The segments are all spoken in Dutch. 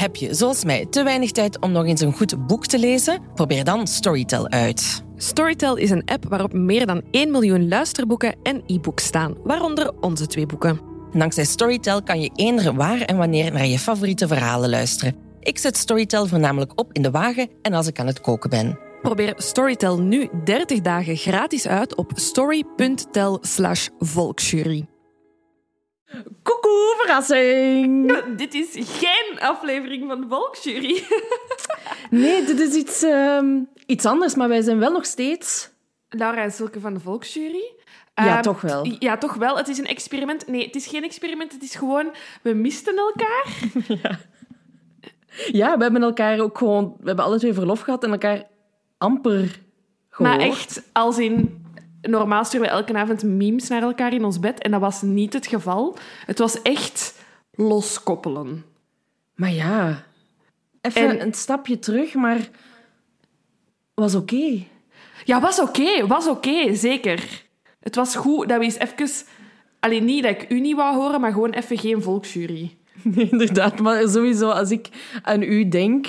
Heb je, zoals mij, te weinig tijd om nog eens een goed boek te lezen? Probeer dan Storytel uit. Storytel is een app waarop meer dan 1 miljoen luisterboeken en e-books staan, waaronder onze twee boeken. Dankzij Storytel kan je eender waar en wanneer naar je favoriete verhalen luisteren. Ik zet Storytel voornamelijk op in de wagen en als ik aan het koken ben. Probeer Storytel nu 30 dagen gratis uit op story.tel slash volksjury. Koekoe, verrassing! Dit is geen aflevering van de Volksjury. Nee, dit is iets, ehm, iets anders, maar wij zijn wel nog steeds... Laura en Silke van de Volksjury. Ja, Ehm, toch wel. Ja, toch wel. Het is een experiment. Nee, het is geen experiment. Het is gewoon... We misten elkaar. Ja, we hebben elkaar ook gewoon... We hebben alle twee verlof gehad en elkaar amper gehoord. Maar echt, als in... Normaal sturen we elke avond memes naar elkaar in ons bed. En dat was niet het geval. Het was echt loskoppelen. Maar ja, even En- een stapje terug, maar was oké. Ja, was oké. was oké, zeker. Het was goed dat we eens even... Alleen niet dat ik u niet wou horen, maar gewoon even geen volksjury. Nee, inderdaad. Maar sowieso, als ik aan u denk,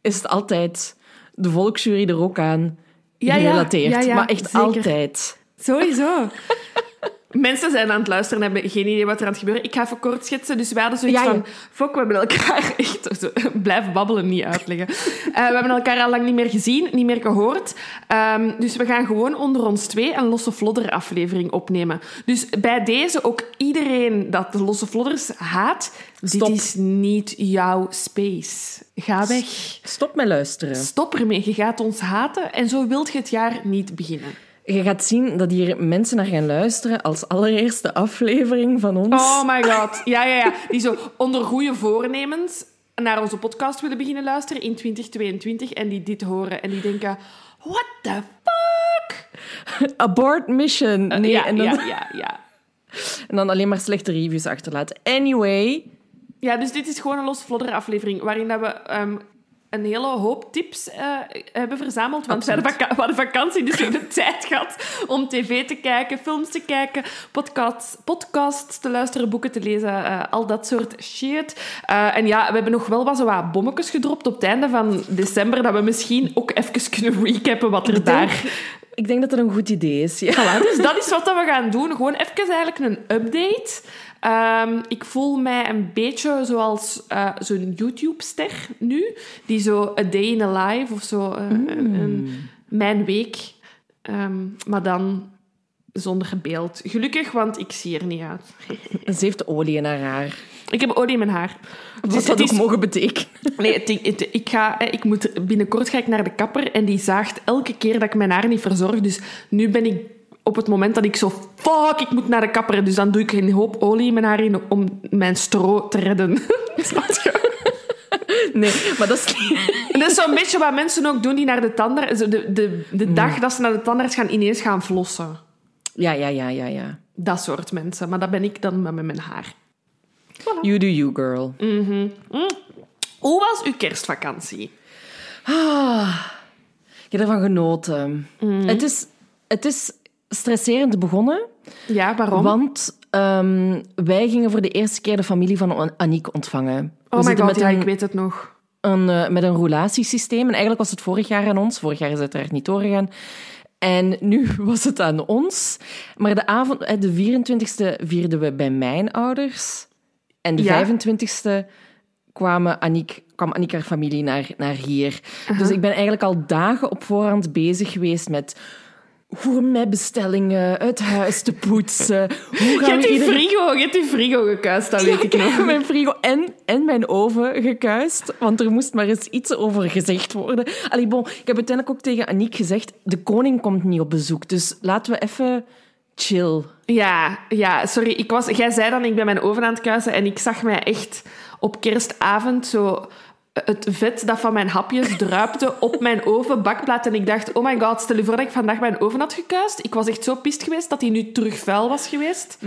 is het altijd de volksjury er ook aan. Gerelateerd. Ja, ja, maar echt zeker. altijd. Sowieso. Mensen zijn aan het luisteren en hebben geen idee wat er aan het gebeuren. Ik ga even kort schetsen. Dus we hadden zoiets Ja, ja. van... Fok, we hebben elkaar echt... Blijf babbelen, niet uitleggen. Eh, we hebben elkaar al lang niet meer gezien, niet meer gehoord. Ehm, dus we gaan gewoon onder ons twee een Losse Vlodder aflevering opnemen. Dus bij deze ook iedereen dat de Losse Vlodders haat... Stop. Dit is niet jouw space. Ga weg. Stop met luisteren. Stop ermee. Je gaat ons haten en zo wilt je het jaar niet beginnen. Je gaat zien dat hier mensen naar gaan luisteren als allereerste aflevering van ons. Oh my god. Ja, ja, ja. Die zo onder goede voornemens naar onze podcast willen beginnen luisteren in 2022 en die dit horen en die denken... What the fuck? Abort mission. Nee, Eh, ja, en, dan, ja, ja, ja. en dan alleen maar slechte reviews achterlaten. Anyway, Ja, dus dit is gewoon een los vlodder aflevering waarin dat we ehm, een hele hoop tips eh, hebben verzameld. Want we hadden, vaka- we hadden vakantie, dus we hebben tijd gehad om tv te kijken, films te kijken, podcasts, podcasts te luisteren, boeken te lezen, eh, al dat soort shit. Eh, en ja, we hebben nog wel wat, zo wat bommetjes gedropt op het einde van december, dat we misschien ook even kunnen recappen wat er ik daar... denk, ik denk dat dat een goed idee is. Ja. Voilà, dus dat is wat we gaan doen. Gewoon even eigenlijk een update. Ehm, ik voel mij een beetje zoals eh, zo'n YouTube-ster nu. Die zo A Day in a Life of zo. eh, een, een- mijn week. Ehm, maar dan zonder beeld. Gelukkig, want ik zie er niet uit. Ze heeft olie in haar haar. Ik heb olie in mijn haar. Wat Dus dat ook mogen betekenen. Nee, het, het- ik ga, eh, ik moet, binnenkort ga ik naar de kapper en die zaagt elke keer dat ik mijn haar niet verzorg. Dus nu ben ik op het moment dat ik zo... Fuck, ik moet naar de kapper. Dus dan doe ik een hoop olie in mijn haar in om mijn stro te redden. Snap je? Nee, maar dat is... Dat is zo'n beetje wat mensen ook doen die naar de tandarts... De, de, de dag dat ze naar de tandarts gaan, ineens gaan flossen. Ja, ja, ja, ja, ja. Dat soort mensen. Maar dat ben ik dan met mijn haar. You do you, girl. Hoe was uw kerstvakantie? Ah, ik heb ervan genoten. Het, is, het is stresserend begonnen, Ja, waarom? want ehm, wij gingen voor de eerste keer de familie van An- Aniek ontvangen. We oh my god, met ja, een, ik weet het nog. een, eh, met een roulatiesysteem. En eigenlijk was het vorig jaar aan ons. Vorig jaar is het uiteraard niet doorgegaan. En nu was het aan ons. Maar de, avond, eh, de 24e vierden we bij mijn ouders. En de Ja. 25e kwamen Aniek, kwam Aniek haar familie naar, naar hier. Dus ik ben eigenlijk al dagen op voorhand bezig geweest met gourmetbestellingen, het huis te poetsen. Hoe Je gaan hebt we die iedereen... frigo, je hebt die frigo gekuist, dat weet ik nog. mijn frigo en, en mijn oven gekuist. Want er moest maar eens iets over gezegd worden. Allee, bon, ik heb uiteindelijk ook tegen Aniek gezegd... De koning komt niet op bezoek, dus laten we even chill. Ja, ja, sorry. Ik was, jij zei dan, ik ben mijn oven aan het kuisen en ik zag mij echt op kerstavond zo het vet dat van mijn hapjes druipte op mijn ovenbakplaat. En ik dacht, oh my god, stel je voor dat ik vandaag mijn oven had gekuist. Ik was echt zo pist geweest dat hij nu terug vuil was geweest.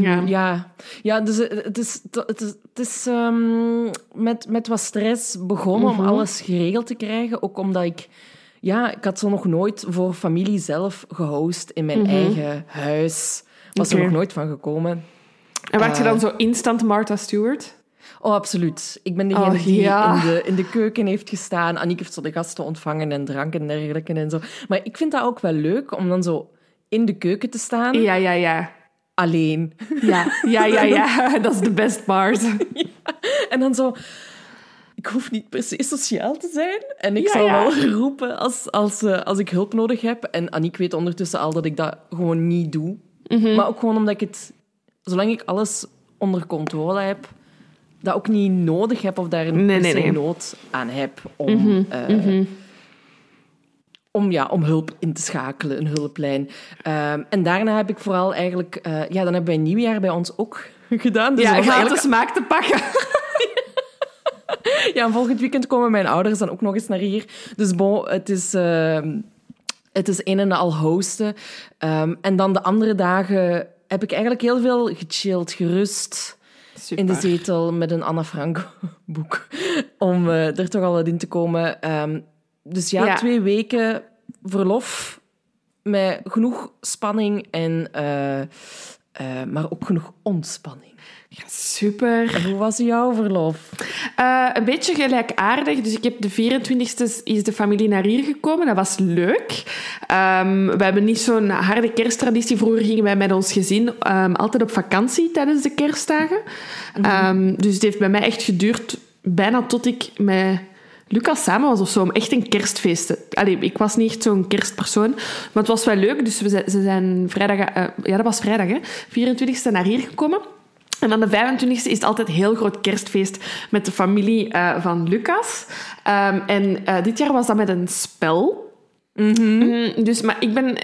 Ja. Ja, ja dus het is, het is, het is ehm, met, met wat stress begonnen om alles geregeld te krijgen. Ook omdat ik... Ja, ik had zo nog nooit voor familie zelf gehost in mijn eigen huis. Was er nog nooit van gekomen. En werd je dan zo instant Martha Stewart? Oh, absoluut. Ik ben degene Oh, die ja. in, de, in de keuken heeft gestaan. Aniek heeft zo de gasten ontvangen en drank en dergelijke en zo. Maar ik vind dat ook wel leuk om dan zo in de keuken te staan, Ja, ja, ja. alleen. Ja, ja, ja, ja. Dat is de best part. En dan zo... Ik hoef niet per se sociaal te zijn. En ik Ja, zal ja. wel roepen als, als, eh, als ik hulp nodig heb. En Aniek weet ondertussen al dat ik dat gewoon niet doe. Mhm. Maar ook gewoon omdat ik het... Zolang ik alles onder controle heb, dat ook niet nodig heb of daar een Nee, nood aan heb om... eh, Om, ja, om hulp in te schakelen, een hulplijn. Ehm, en daarna heb ik vooral eigenlijk... eh, ja, dan hebben wij nieuwjaar bij ons ook gedaan. Dus Ja, de eigenlijk- smaak te pakken. Ja, en volgend weekend komen mijn ouders dan ook nog eens naar hier. Dus bon, het is, ehm, het is een en al hosten. Ehm, en dan de andere dagen heb ik eigenlijk heel veel gechilled, gerust in de zetel met een Anna Frank boek. Om eh, er toch al wat in te komen. Ehm, dus ja, Ja. twee weken verlof met genoeg spanning en... eh, eh, maar ook genoeg ontspanning. Ja, super. En hoe was jouw verlof? Eh, een beetje gelijkaardig. Dus ik heb de 24e is de familie naar hier gekomen. Dat was leuk. Ehm, we hebben niet zo'n harde kersttraditie. Vroeger gingen wij met ons gezin ehm, altijd op vakantie tijdens de kerstdagen. Ehm, dus het heeft bij mij echt geduurd bijna tot ik met Lucas samen was of zo, om echt een kerstfeest te... Allee, ik was niet echt zo'n kerstpersoon, maar het was wel leuk. Dus we zijn, ze zijn vrijdag... eh, ja, dat was vrijdag, hè. 24e naar hier gekomen. En dan de 25e is het altijd een heel groot kerstfeest met de familie eh, van Lucas. Ehm, en eh, dit jaar was dat met een spel. Mm, dus, maar ik ben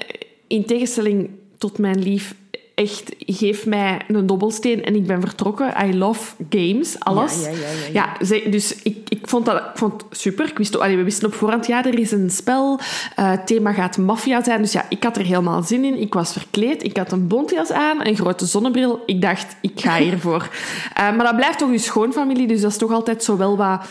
in tegenstelling tot mijn lief echt, geef mij een dobbelsteen en ik ben vertrokken. I love games, alles. Ja, ja, ja, ja, ja. dus ik, ik vond dat ik vond het super. Ik wist, allee, we wisten op voorhand, ja, er is een spel. eh, het thema gaat maffia zijn. Dus ja, ik had er helemaal zin in. Ik was verkleed. Ik had een bontjas aan, een grote zonnebril. Ik dacht, ik ga hiervoor. Eh, maar dat blijft toch uw schoonfamilie, dus dat is toch altijd zo wel wat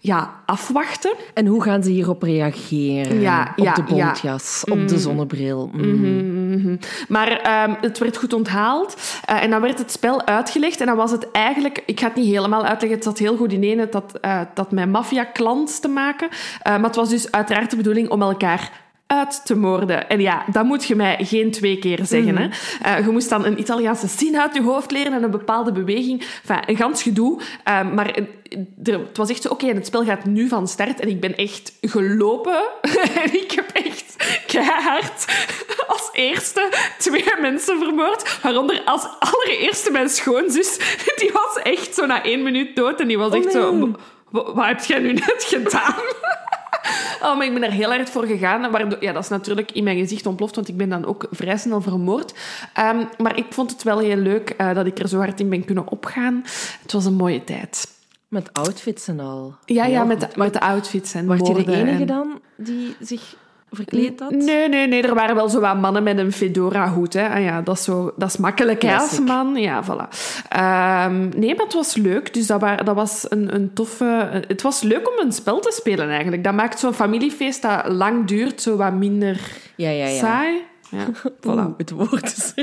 ja, afwachten. En hoe gaan ze hierop reageren? Ja, op ja, de ja. bontjas, op de zonnebril. Mm. Mhm. Maar ehm, het werd goed onthaald. Eh, en dan werd het spel uitgelegd. En dan was het eigenlijk... Ik ga het niet helemaal uitleggen. Het zat heel goed ineen. Het had, eh, het had met maffia-clans te maken. Eh, maar het was dus uiteraard de bedoeling om elkaar uit te moorden. En ja, dat moet je mij geen twee keer zeggen. Hè? Eh, je moest dan een Italiaanse zin uit je hoofd leren en een bepaalde beweging. Enfin, een gans gedoe. Eh, maar eh, er- het was echt zo, oké, het spel gaat nu van start. En ik ben echt gelopen. en ik heb echt keihard als eerste twee mensen vermoord. Waaronder als allereerste mijn schoonzus. Die was echt zo na één minuut dood. En die was echt zo... nee. "Wa- Wat heb jij nu net gedaan? Oh, maar ik ben er heel hard voor gegaan. Waardoor, ja, dat is natuurlijk in mijn gezicht ontploft, want ik ben dan ook vrij snel vermoord. Ehm, maar ik vond het wel heel leuk eh, dat ik er zo hard in ben kunnen opgaan. Het was een mooie tijd. Met outfits en al. Ja, ja met, de, met de outfits en Word je de enige en- dan die zich verkleed had? Nee, nee, nee. Er waren wel zo wat mannen met een fedora-hoed. Ah ja, dat is, zo, dat is makkelijk hè, als man. Ja, voilà. Ehm, nee, maar het was leuk. Dus dat, wa- dat was een, een toffe... Het was leuk om een spel te spelen, eigenlijk. Dat maakt zo'n familiefeest dat lang duurt, zo wat minder Ja, ja, ja. saai. Ja, Oeh, voilà. het woord is.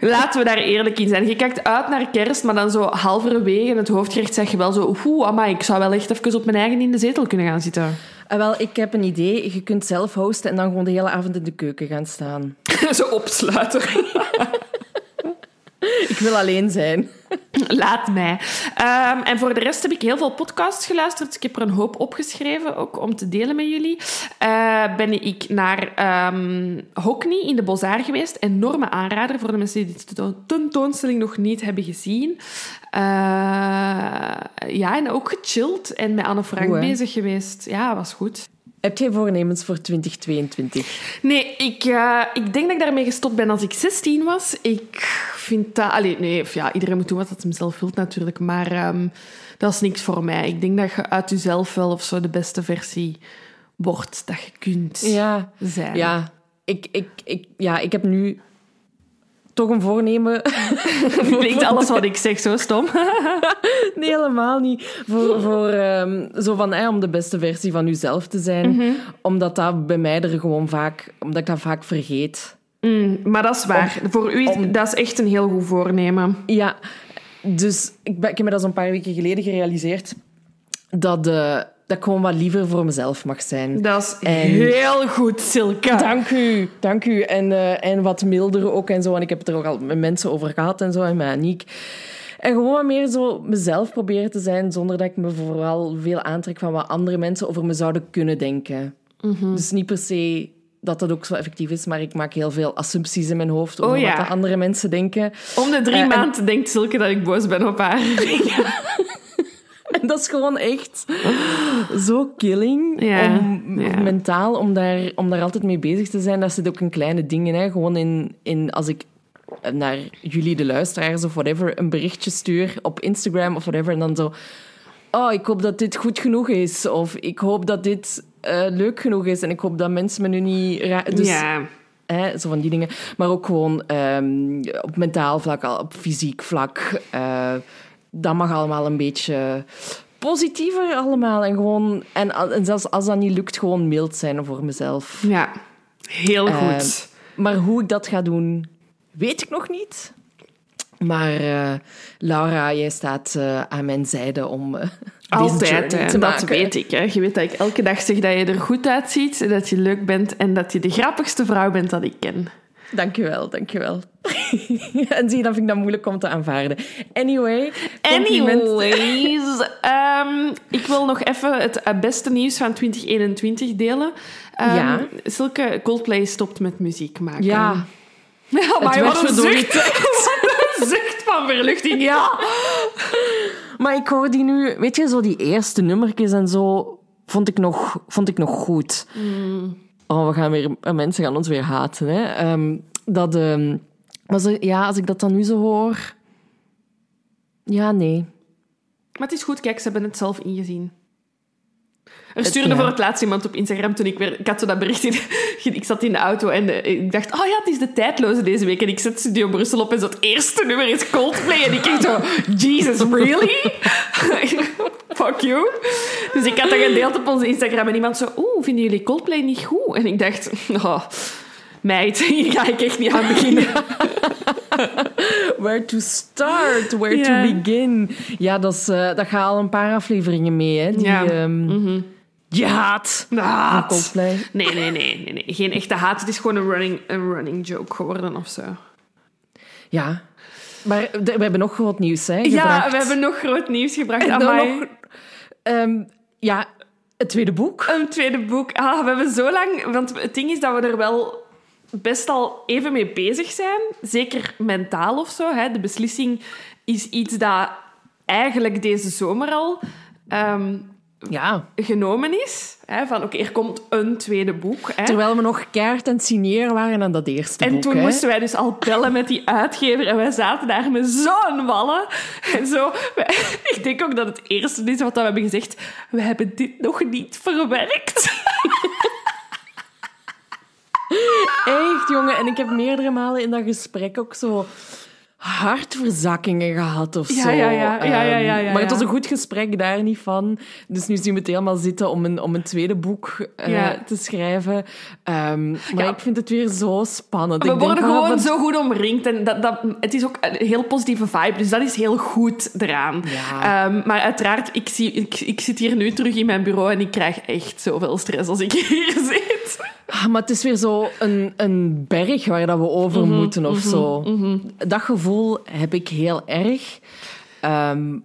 Laten we daar eerlijk in zijn. Je kijkt uit naar kerst, maar dan zo halverwege in het hoofdgerecht zeg je wel zo... Oeh, amai, ik zou wel echt even op mijn eigen in de zetel kunnen gaan zitten. Ah, wel, ik heb een idee. Je kunt zelf hosten en dan gewoon de hele avond in de keuken gaan staan. zo opsluiten. Ik wil alleen zijn. Laat mij. Ehm, en voor de rest heb ik heel veel podcasts geluisterd. Ik heb er een hoop opgeschreven, ook om te delen met jullie. Eh, ben ik naar ehm Hockney in de Bozar geweest. Enorme aanrader voor de mensen die de tentoon- tentoonstelling nog niet hebben gezien. Eh, ja, en ook gechilled en met Anne Frank bezig geweest. Ja, was goed. Heb jij voornemens voor 2022? Nee, ik, eh, ik denk dat ik daarmee gestopt ben als ik 16 was. Ik vind dat... Allee, nee, ja, iedereen moet doen wat hij hem zelf wil natuurlijk. Maar ehm, dat is niks voor mij. Ik denk dat je uit jezelf wel of zo de beste versie wordt dat je kunt Ja, zijn. ja. Ik, ik, ik, ja, ik heb nu toch een voornemen. Klinkt alles wat ik zeg zo stom. Nee, helemaal niet. Voor, voor ehm, zo van, om de beste versie van uzelf te zijn. Omdat dat bij mij er gewoon vaak... Omdat ik dat vaak vergeet. Mm, maar dat is waar. voor u is om- dat is echt een heel goed voornemen. Ja, dus ik, ben, ik heb me dat zo'n paar weken geleden gerealiseerd dat, eh, dat ik gewoon wat liever voor mezelf mag zijn. Dat is En- heel goed, Silke. Dank u, dank u. En, eh, en wat milder ook en zo. En ik heb het er ook al met mensen over gehad en zo, en met Aniek. En gewoon wat meer zo mezelf proberen te zijn, zonder dat ik me vooral veel aantrek van wat andere mensen over me zouden kunnen denken. Mhm. Dus niet per se dat dat ook zo effectief is, maar ik maak heel veel assumpties in mijn hoofd over Oh ja. wat de andere mensen denken. Om de drie en- maanden denkt Silke dat ik boos ben op haar. En dat is gewoon echt zo killing Ja, om ja. mentaal om daar, om daar altijd mee bezig te zijn. Dat zit ook in kleine dingen. Hè. Gewoon in, in als ik naar jullie, de luisteraars of whatever, een berichtje stuur op Instagram of whatever. En dan zo. Oh, ik hoop dat dit goed genoeg is. Of ik hoop dat dit eh, leuk genoeg is. En ik hoop dat mensen me nu niet. Dus, ja. Hè, zo van die dingen. Maar ook gewoon ehm, op mentaal vlak, op fysiek vlak. eh, dat mag allemaal een beetje positiever allemaal. En, gewoon, en, en zelfs als dat niet lukt, gewoon mild zijn voor mezelf. ja, heel Eh, goed. Maar hoe ik dat ga doen, weet ik nog niet. Maar eh, Laura, jij staat eh, aan mijn zijde om eh, Altijd, hè. dat maken. weet ik. Hè. Je weet dat ik elke dag zeg dat je er goed uitziet, dat je leuk bent en dat je de grappigste vrouw bent dat ik ken. Dankjewel, dankjewel. en zie je, dan vind ik dat moeilijk om te aanvaarden. Anyway. Anyways, ehm, ik wil nog even het eh, beste nieuws van 2021 delen. Ehm, Ja. Zulke Coldplay stopt met muziek maken. Ja, Ja, maar wat een zucht. Een zucht van verluchting, ja. maar ik hoor die nu... Weet je, zo die eerste nummertjes en zo... Vond ik nog, vond ik nog goed. Oh, we gaan weer... eh, Mensen gaan ons weer haten, hè. Ehm, dat... ehm, maar ja, als ik dat dan nu zo hoor... Ja, nee. Maar het is goed, kijk, ze hebben het zelf ingezien. Er stuurde ja. voor het laatst iemand op Instagram toen ik weer... Ik had zo dat bericht in... Ik zat in de auto en eh, ik dacht... Oh ja, het is de tijdloze deze week. En ik zet Studio Brussel op en zo het eerste nummer is Coldplay. En ik dacht zo... Jesus, really? Fuck you. Dus ik had dat gedeeld op onze Instagram en iemand zo... Oeh, vinden jullie Coldplay niet goed? En ik dacht... Oh, meid, hier ga ik echt niet aan beginnen. Where to start, where to begin. Ja, dat, is, eh, dat gaat al een paar afleveringen mee, hè. Die, Ja. ehm, Je haat Haat. Coldplay. Nee, nee, nee, nee, nee. Geen echte haat. Het is gewoon een running, een running joke geworden of zo. Ja. Maar we hebben nog groot nieuws, hè, Ja, gebracht. we hebben nog groot nieuws gebracht. Amai. nog... ehm, ja, het tweede boek. Een tweede boek. Ah, we hebben zo lang... Want het ding is dat we er wel best al even mee bezig zijn. Zeker mentaal of zo. Hè. De beslissing is iets dat eigenlijk deze zomer al ehm, Ja. genomen is. Hè. Van, oké, er komt een tweede boek. Hè. Terwijl we nog kaart aan het signeren waren aan dat eerste En boek, toen hè. moesten wij dus al bellen met die uitgever en wij zaten daar met zo'n wallen. En zo, wij- ik denk ook dat het eerste is wat we hebben gezegd. We hebben dit nog niet verwerkt. Echt, jongen. En ik heb meerdere malen in dat gesprek ook zo hartverzakkingen gehad of Ja, zo. ja, ja. Ja, ja, ja, Ehm, ja, maar het was een goed gesprek, daar niet van. Dus nu zien we het helemaal zitten om een, om een tweede boek eh, te schrijven. Ehm, maar ik vind het weer zo spannend. We Ik worden gewoon zo goed omringd. En dat, dat, het is ook een heel positieve vibe, dus dat is heel goed eraan. Ehm, maar uiteraard, ik, zie, ik, ik zit hier nu terug in mijn bureau en ik krijg echt zoveel stress als ik hier zit. Ah, maar het is weer zo een, een berg waar dat we over Mhm, moeten of zo. Dat gevoel heb ik heel erg. Ehm,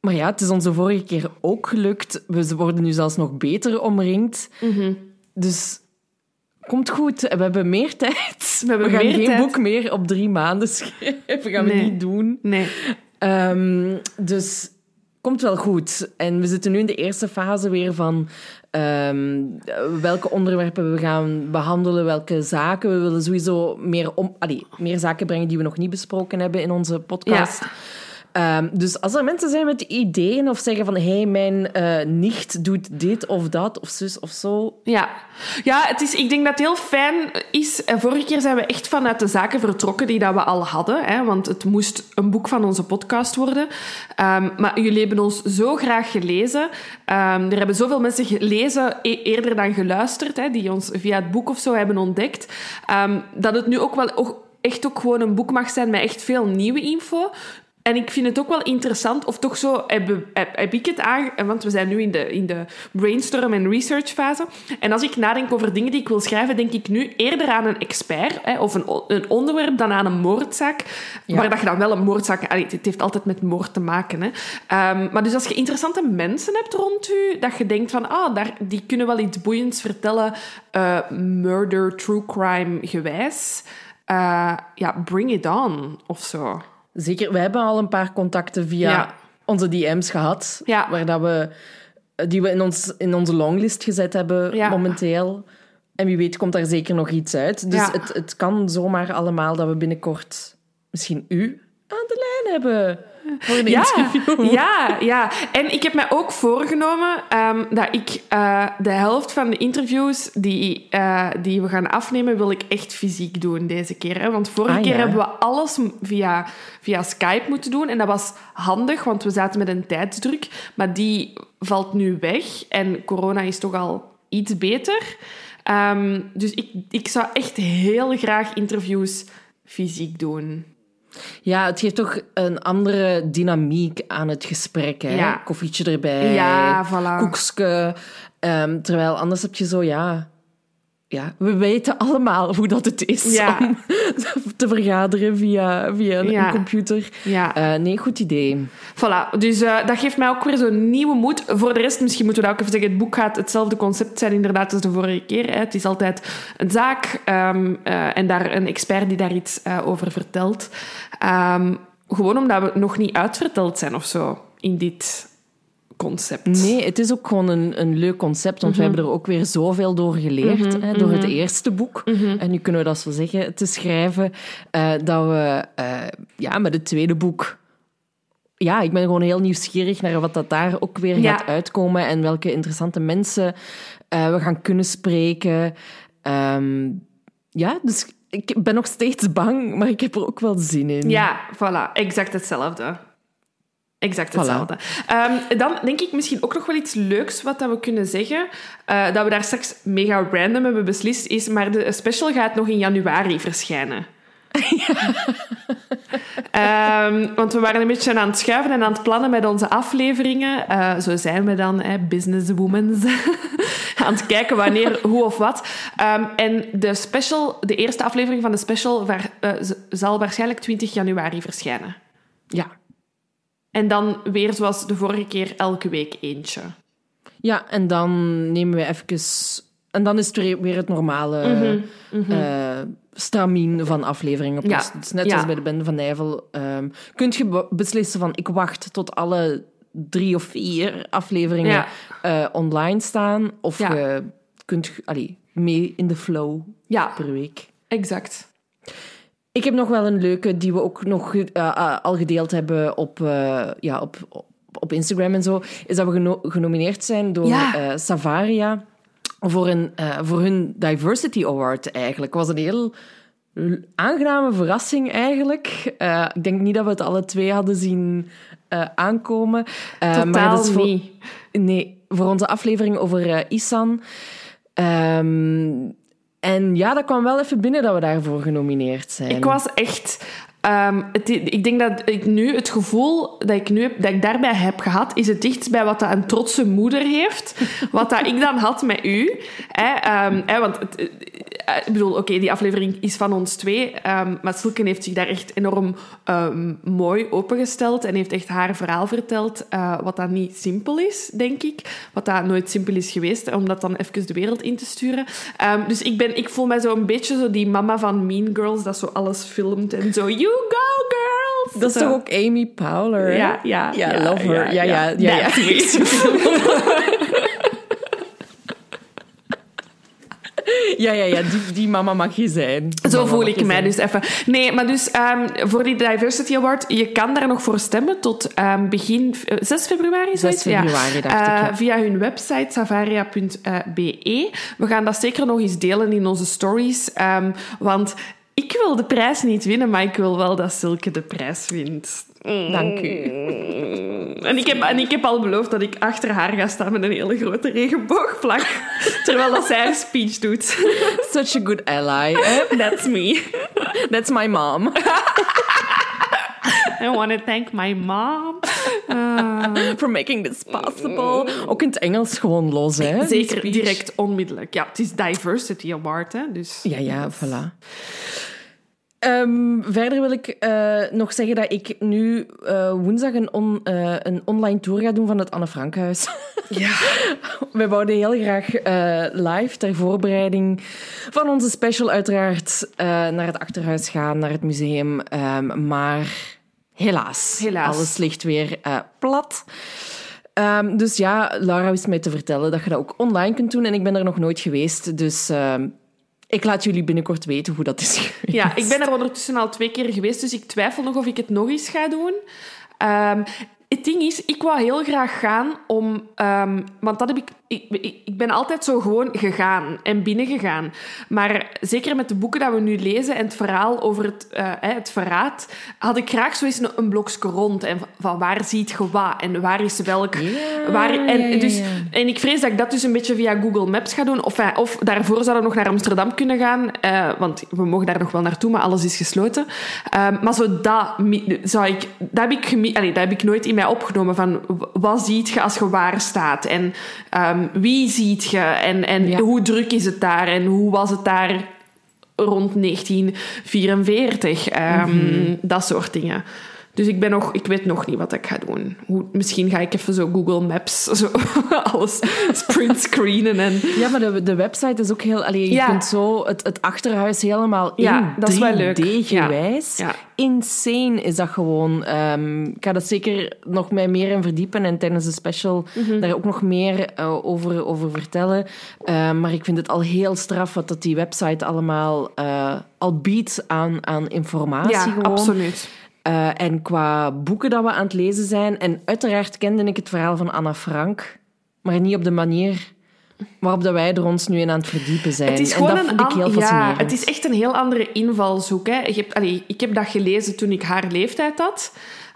maar ja, het is onze vorige keer ook gelukt. We worden nu zelfs nog beter omringd. Mhm. Dus komt goed. We hebben meer tijd. We, hebben gaan meer geen tijd. boek meer op drie maanden schrijven. gaan we niet doen. Nee. Ehm, dus komt wel goed. En we zitten nu in de eerste fase weer van ehm, welke onderwerpen we gaan behandelen, welke zaken. We willen sowieso meer, om, meer zaken brengen die we nog niet besproken hebben in onze podcast. Ehm, dus als er mensen zijn met ideeën of zeggen van hé, hey, mijn eh, nicht doet dit of dat of zus of zo. Ja, ja het is, ik denk dat het heel fijn is. Vorige keer zijn we echt vanuit de zaken vertrokken die dat we al hadden. Hè, want het moest een boek van onze podcast worden. Ehm, maar jullie hebben ons zo graag gelezen. Ehm, er hebben zoveel mensen gelezen e- eerder dan geluisterd. Hè, die ons via het boek of zo hebben ontdekt. dat het nu ook wel echt ook gewoon een boek mag zijn met echt veel nieuwe info. En ik vind het ook wel interessant, of toch zo heb, heb, heb ik het aan... Want we zijn nu in de, in de brainstorm- en research-fase. En als ik nadenk over dingen die ik wil schrijven, denk ik nu eerder aan een expert hè, of een, een onderwerp dan aan een moordzaak. Ja. Maar dat je dan wel een moordzaak... Allee, het heeft altijd met moord te maken. Hè. Ehm, maar dus als je interessante mensen hebt rond je, dat je denkt van, ah, daar, die kunnen wel iets boeiends vertellen, eh, murder, true crime gewijs... eh, ja, bring it on, of zo. Zeker, we hebben al een paar contacten via Ja. onze DM's gehad. Ja. Waar dat we, die we in, ons, in onze longlist gezet hebben Ja. momenteel. En wie weet komt daar zeker nog iets uit. Dus het, het kan zomaar allemaal dat we binnenkort misschien u aan de lijn hebben. Voor een Ja, interview. ja, ja. En ik heb mij ook voorgenomen ehm, dat ik eh, de helft van de interviews die, eh, die we gaan afnemen, wil ik echt fysiek doen deze keer. Hè? Want vorige Ah, keer ja. hebben we alles via, via Skype moeten doen. En dat was handig, want we zaten met een tijdsdruk. Maar die valt nu weg. En corona is toch al iets beter. Ehm, dus ik, ik zou echt heel graag interviews fysiek doen. Ja, het geeft toch een andere dynamiek aan het gesprek. Hè? Ja. Koffietje erbij, Ja, voilà. koekske. Ehm, terwijl anders heb je zo, ja... Ja, we weten allemaal hoe dat het is Ja. om te vergaderen via, via een, Ja. een computer. Ja. Eh, nee, goed idee. Voilà, dus eh, dat geeft mij ook weer zo'n nieuwe moed. Voor de rest, misschien moeten we dat ook even zeggen, het boek gaat hetzelfde concept zijn inderdaad als de vorige keer. Hè. Het is altijd een zaak ehm, eh, en daar een expert die daar iets over vertelt. Ehm, gewoon omdat we nog niet uitverteld zijn of zo in dit concept. Nee, het is ook gewoon een, een leuk concept, want we hebben er ook weer zoveel door geleerd, hè, door het eerste boek. En nu kunnen we dat zo zeggen, te schrijven, eh, dat we eh, ja, met het tweede boek... Ja, ik ben gewoon heel nieuwsgierig naar wat dat daar ook weer Ja. gaat uitkomen en welke interessante mensen eh, we gaan kunnen spreken. Ehm, ja, dus ik ben nog steeds bang, maar ik heb er ook wel zin in. Ja, voilà, exact hetzelfde. Exact Voilà. hetzelfde. Ehm, dan denk ik misschien ook nog wel iets leuks wat dat we kunnen zeggen. eh, dat we daar straks mega random hebben beslist, is... Maar de special gaat nog in januari verschijnen. Ehm, want we waren een beetje aan het schuiven en aan het plannen met onze afleveringen. Eh, zo zijn we dan, hè, businesswomen. aan het kijken wanneer, hoe of wat. Ehm, en de special, de eerste aflevering van de special eh, zal waarschijnlijk 20 januari verschijnen. Ja. En dan weer zoals de vorige keer elke week eentje. Ja, en dan nemen we even... En dan is het weer, weer het normale eh, stramien van afleveringen. Ja, net ja. als bij de Bende van Nijvel. ehm kunt je be- beslissen van... Ik wacht tot alle drie of vier afleveringen Ja. eh, online staan. Of je kunt allee, mee in de flow per week. exact. Ik heb nog wel een leuke die we ook nog eh, eh, al gedeeld hebben op, eh, ja, op, op, Instagram en zo. Is dat we geno- genomineerd zijn door Ja. Savaria voor, een, voor hun Diversity Award eigenlijk. Het was een heel aangename verrassing eigenlijk. Ik denk niet dat we het alle twee hadden zien aankomen. Eh, maar Totaal dat is voor- niet. Nee, voor onze aflevering over Isan. Ehm, en ja, dat kwam wel even binnen dat we daarvoor genomineerd zijn. Ik was echt... ehm, ik denk dat ik nu het gevoel dat ik, nu, dat ik daarbij heb gehad, is het dichtst bij wat dat een trotse moeder heeft. Wat dat ik dan had met u. Hè, ehm, hè, want het, ik bedoel, oké, die aflevering is van ons twee. ehm, maar Silke heeft zich daar echt enorm ehm, mooi opengesteld en heeft echt haar verhaal verteld. eh, wat dat niet simpel is, denk ik. Wat dat nooit simpel is geweest, om dat dan even de wereld in te sturen. Ehm, dus ik, ben, ik voel mij zo een beetje zo die mama van Mean Girls, dat zo alles filmt en zo. You go, girls! Dat is toch ook Amy Powler? Ja, ja, ja, ja, love her. Ja, ja, ja, ja me. ja, ja, ja, die, die mama mag je zijn. Die Zo voel ik mij zijn. dus even. Nee, maar dus ehm, voor die Diversity Award, je kan daar nog voor stemmen tot ehm, begin eh, 6 februari. 6 zoiets? Ja. februari, dacht ik, Eh. Via hun website savaria.be. We gaan dat zeker nog eens delen in onze stories. ehm, want ik wil de prijs niet winnen, maar ik wil wel dat Silke de prijs wint. Mm. Dank u. En ik, heb, en ik heb al beloofd dat ik achter haar ga staan met een hele grote regenboogvlag. terwijl dat zij haar speech doet. Such a good ally. That's me. That's my mom. I want to thank my mom. Uh, For making this possible. Ook in het Engels gewoon los, hè? zeker, direct, onmiddellijk. Ja, het is Diversity Award, hè. Dus... Ja, ja, voilà. Ehm, verder wil ik eh, nog zeggen dat ik nu eh, woensdag een, on- eh, een online tour ga doen van het Anne Frankhuis. Ja. We wouden heel graag live ter voorbereiding van onze special uiteraard naar het Achterhuis gaan, naar het museum. Ehm, maar helaas, Helaas. alles ligt weer plat. Ehm, dus ja, Laura wist mij te vertellen dat je dat ook online kunt doen. En ik ben er nog nooit geweest, dus ik laat jullie binnenkort weten hoe dat is. Ja, ik ben er ondertussen al twee keer geweest, dus ik twijfel nog of ik het nog eens ga doen. Ehm, het ding is, ik wou heel graag gaan om... ehm, want dat heb ik, ik... ik- Ik ben altijd zo gewoon gegaan en binnengegaan. Maar zeker met de boeken dat we nu lezen en het verhaal over het, eh, het verraad, had ik graag zo eens een, een blokje rond. En van waar ziet je wat en waar is welk... Ja, waar, en, ja, ja, dus, en ik vrees dat ik dat dus een beetje via Google Maps ga doen. Of, eh, of daarvoor zouden we nog naar Amsterdam kunnen gaan. eh, want we mogen daar nog wel naartoe, maar alles is gesloten. Ehm, maar zo dat, zou ik, dat, heb ik allee, dat heb ik nooit in mij opgenomen. Van, wat ziet je als je waar staat? En ehm, wie ziet je? En, en Ja. hoe druk is het daar? En hoe was het daar rond 1944? Ehm, Dat soort dingen. Dus ik, ben nog, ik weet nog niet wat ik ga doen. Hoe, misschien ga ik even zo Google Maps, zo alles printscreenen. En, Ja, maar de, de website is ook heel... Allee, je Ja. kunt zo het, het achterhuis helemaal in Ja, dat is wel leuk. 3D-gewijs. Ja, ja. Insane is dat gewoon. Ehm, ik ga dat zeker nog mij meer in verdiepen en tijdens de special Mhm. daar ook nog meer eh, over, over vertellen. Ehm, maar ik vind het al heel straf wat dat die website allemaal eh, al biedt aan, aan informatie. ja gewoon. absoluut. Eh, en qua boeken dat we aan het lezen zijn. En uiteraard kende ik het verhaal van Anna Frank, maar niet op de manier waarop dat wij er ons nu in aan het verdiepen zijn. Het is en gewoon dat een vind ik heel fascinerend. Ja, het is echt een heel andere invalshoek. Hè. Ik, heb, allee, ik heb dat gelezen toen ik haar leeftijd had.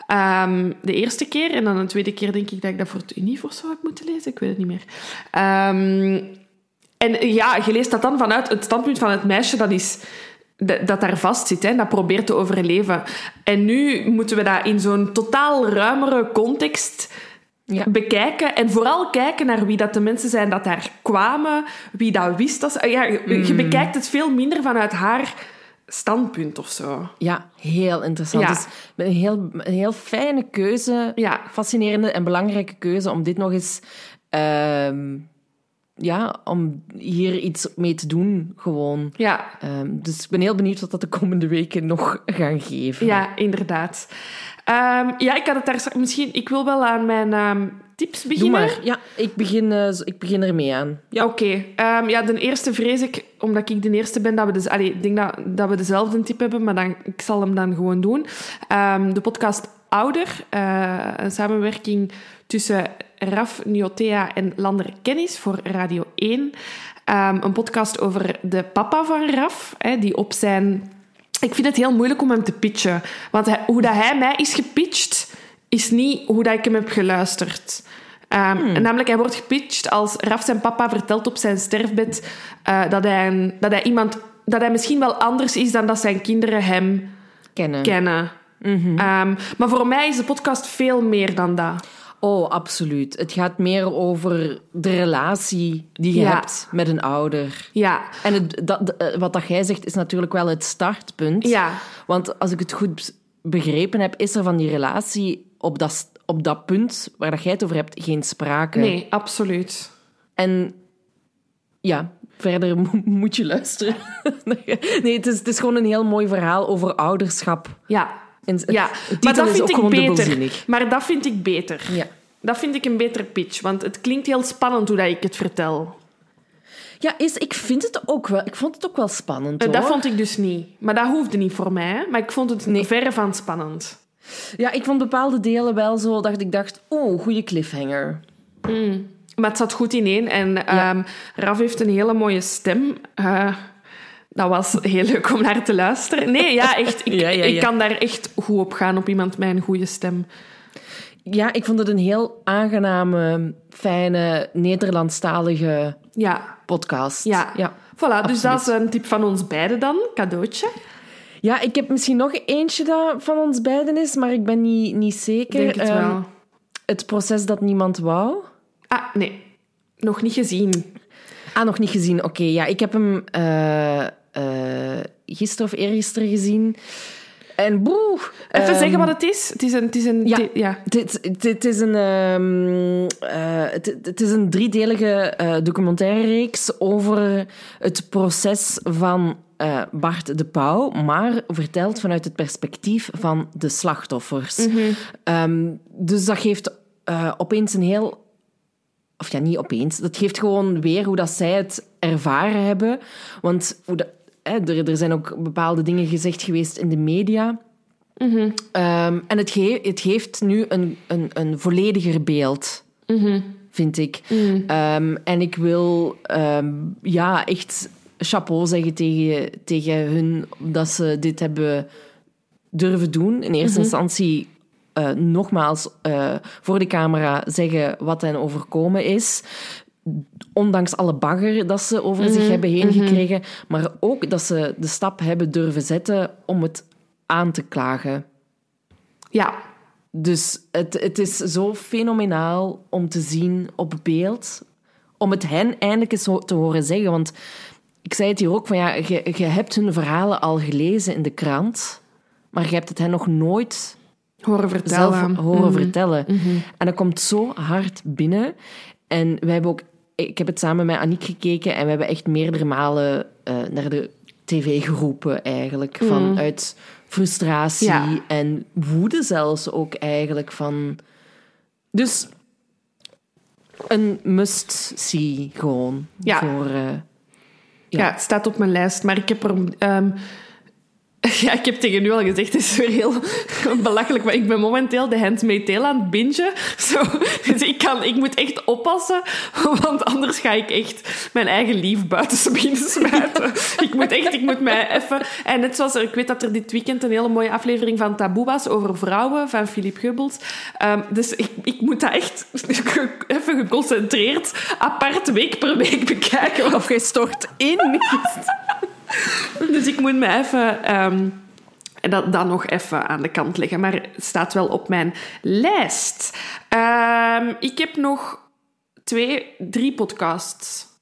Ehm, de eerste keer. En dan de tweede keer denk ik dat ik dat voor het Unief of zo heb moeten lezen. Ik weet het niet meer. Ehm, en ja, je leest dat dan vanuit het standpunt van het meisje dat is... Dat daar vast zit, hè, dat probeert te overleven. En nu moeten we dat in zo'n totaal ruimere context Ja. bekijken. En vooral kijken naar wie dat de mensen zijn dat daar kwamen, wie dat wist. Dat ze- ja, je, je Mm. bekijkt het veel minder vanuit haar standpunt of zo. Ja, heel interessant. Ja. Dus een heel, een heel fijne keuze, Ja. fascinerende en belangrijke keuze om dit nog eens... ehm, ja, om hier iets mee te doen, gewoon. Ja, Ehm, dus ik ben heel benieuwd wat dat de komende weken nog gaan geven. ja inderdaad. Ehm, ja, ik had het daar misschien. Ik wil wel aan mijn ehm, tips Doe beginnen. maar. Ja, ik begin, eh, ik begin ermee aan. Ja. Oké. Ja, de eerste vrees ik, omdat ik de eerste ben, dat we, dus, allee, ik denk dat, dat we dezelfde tip hebben, maar dan, ik zal hem dan gewoon doen. De podcast Ouder, eh, een samenwerking tussen Raf Niotea en Lander Kennis voor Radio 1. Ehm, een podcast over de papa van Raf, hè, die op zijn... Ik vind het heel moeilijk om hem te pitchen. Want hij- hoe dat hij mij is gepitcht, is niet hoe dat ik hem heb geluisterd. Ehm, Namelijk, hij wordt gepitcht als Raf zijn papa vertelt op zijn sterfbed eh, dat, hij een, dat hij iemand... Dat hij misschien wel anders is dan dat zijn kinderen hem Kennen. kennen. Ehm, maar voor mij is de podcast veel meer dan dat. Oh, absoluut. Het gaat meer over de relatie die je Ja. hebt met een ouder. Ja, En het, dat, eh, wat dat jij zegt is natuurlijk wel het startpunt. Ja. Want als ik het goed begrepen heb, is er van die relatie op dat, op dat punt waar dat jij het over hebt geen sprake. nee, absoluut. En ja, verder mo- moet je luisteren. nee, het is, het is gewoon een heel mooi verhaal over ouderschap. Ja, En ja. maar dat vind ik beter. Maar dat vind ik beter. Ja. Dat vind ik een betere pitch, want het klinkt heel spannend hoe dat ik het vertel. Ja, is, ik vind het ook wel. Ik vond het ook wel spannend. Eh, Hoor. Dat vond ik dus niet. Maar dat hoefde niet voor mij. Maar ik vond het verre van spannend. Ja, ik vond bepaalde delen wel zo dat ik dacht, oh, goede cliffhanger. Maar het zat goed ineen. En ehm Raf heeft een hele mooie stem. Eh, dat was heel leuk om naar te luisteren. Nee, ja, echt. Ik, Ja, ja, ik kan daar echt goed op gaan, op iemand met een goede stem. Ja, ik vond het een heel aangename, fijne, Nederlandstalige Ja, podcast. ja. ja. Voilà, dus dat is een tip van ons beiden dan. Cadeautje. Ja, ik heb misschien nog eentje dat van ons beiden is, maar ik ben niet, niet zeker. Denk het Ehm, wel. het proces dat niemand wou. Ah, nee. Nog niet gezien. Ah, nog niet gezien. Oké, ja, ik heb hem eh, gisteren of eergisteren gezien. En boe. Even ehm, zeggen wat het is. Het is een... Het is een ja. Het, het, het is een, ehm, eh, het, het is een driedelige eh documentaire-reeks over het proces van eh, Bart de Pauw, maar verteld vanuit het perspectief van de slachtoffers. Ehm, dus dat geeft eh, opeens een heel of ja, niet opeens. Dat geeft gewoon weer hoe dat zij het ervaren hebben. Want hoe dat, hè, er, er zijn ook bepaalde dingen gezegd geweest in de media. Ehm, en het, ge- het geeft nu een, een, een vollediger beeld, vind ik. Ehm, en ik wil ehm, ja, echt chapeau zeggen tegen, tegen hun dat ze dit hebben durven doen. In eerste instantie eh, nogmaals eh, voor de camera zeggen wat hen overkomen is. Ondanks alle bagger dat ze over zich hebben heen gekregen. Maar ook dat ze de stap hebben durven zetten om het aan te klagen. Ja. Dus het, het is zo fenomenaal om te zien op beeld. Om het hen eindelijk eens te horen zeggen. Want ik zei het hier ook, van ja, je, je hebt hun verhalen al gelezen in de krant. Maar je hebt het hen nog nooit Horen vertellen. zelf horen Mhm. vertellen. En dat komt zo hard binnen. En wij hebben ook... Ik heb het samen met Aniek gekeken en we hebben echt meerdere malen eh, naar de tv geroepen eigenlijk. Vanuit frustratie Ja. en woede zelfs ook eigenlijk. Van... Dus een must-see gewoon. Ja. Voor, eh, Ja. het staat op mijn lijst, maar ik heb er... ehm, ja, ik heb tegen u al gezegd, het is weer heel belachelijk, maar ik ben momenteel de Handmaid's Tale aan het bingen. Zo, dus ik, kan, ik moet echt oppassen, want anders ga ik echt mijn eigen lief buiten beginnen smijten. ik moet echt, ik moet mij even... En net zoals, er- ik weet dat er dit weekend een hele mooie aflevering van Taboe was over vrouwen, van Philippe Gubbels. Ehm, dus ik, ik moet dat echt even geconcentreerd, apart week per week bekijken. Of jij stort in. Dus ik moet me even... ehm, dat, dat nog even aan de kant leggen. Maar het staat wel op mijn lijst. Ehm, ik heb nog twee, drie podcasts.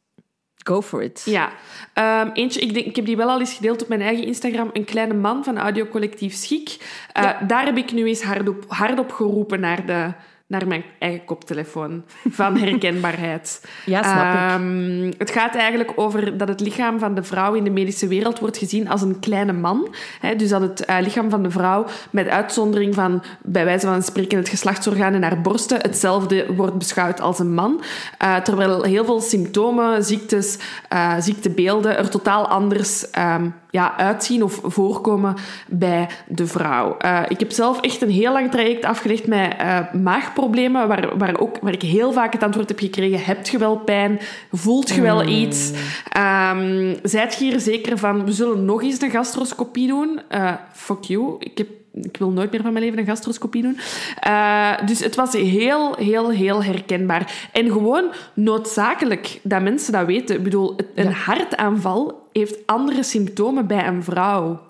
Go for it. Ja. Ehm, eentje, ik, denk, ik heb die wel al eens gedeeld op mijn eigen Instagram. Een kleine man van audiocollectief Schik. Eh, Daar heb ik nu eens hardop, hardop geroepen naar, de, naar mijn eigen koptelefoon. Van herkenbaarheid. Ja, snap ik. Ehm, het gaat eigenlijk over dat het lichaam van de vrouw in de medische wereld wordt gezien als een kleine man. Hè, dus dat het eh, lichaam van de vrouw, met uitzondering van bij wijze van spreken het geslachtsorgaan en haar borsten, hetzelfde wordt beschouwd als een man. Eh, terwijl heel veel symptomen, ziektes, eh, ziektebeelden er totaal anders ehm, ja, uitzien of voorkomen bij de vrouw. Eh, ik heb zelf echt een heel lang traject afgelegd met eh, maagproblemen, waar, waar, ook, waar ik heel vaak het antwoord heb gekregen, hebt je wel pijn? Voelt je wel iets? Ehm zijt je hier zeker van, we zullen nog eens een gastroscopie doen? Eh, fuck you, ik heb ik wil nooit meer van mijn leven een gastroscopie doen. Eh, dus het was heel, heel, heel herkenbaar. En gewoon noodzakelijk dat mensen dat weten. Ik bedoel, een hartaanval heeft andere symptomen bij een vrouw.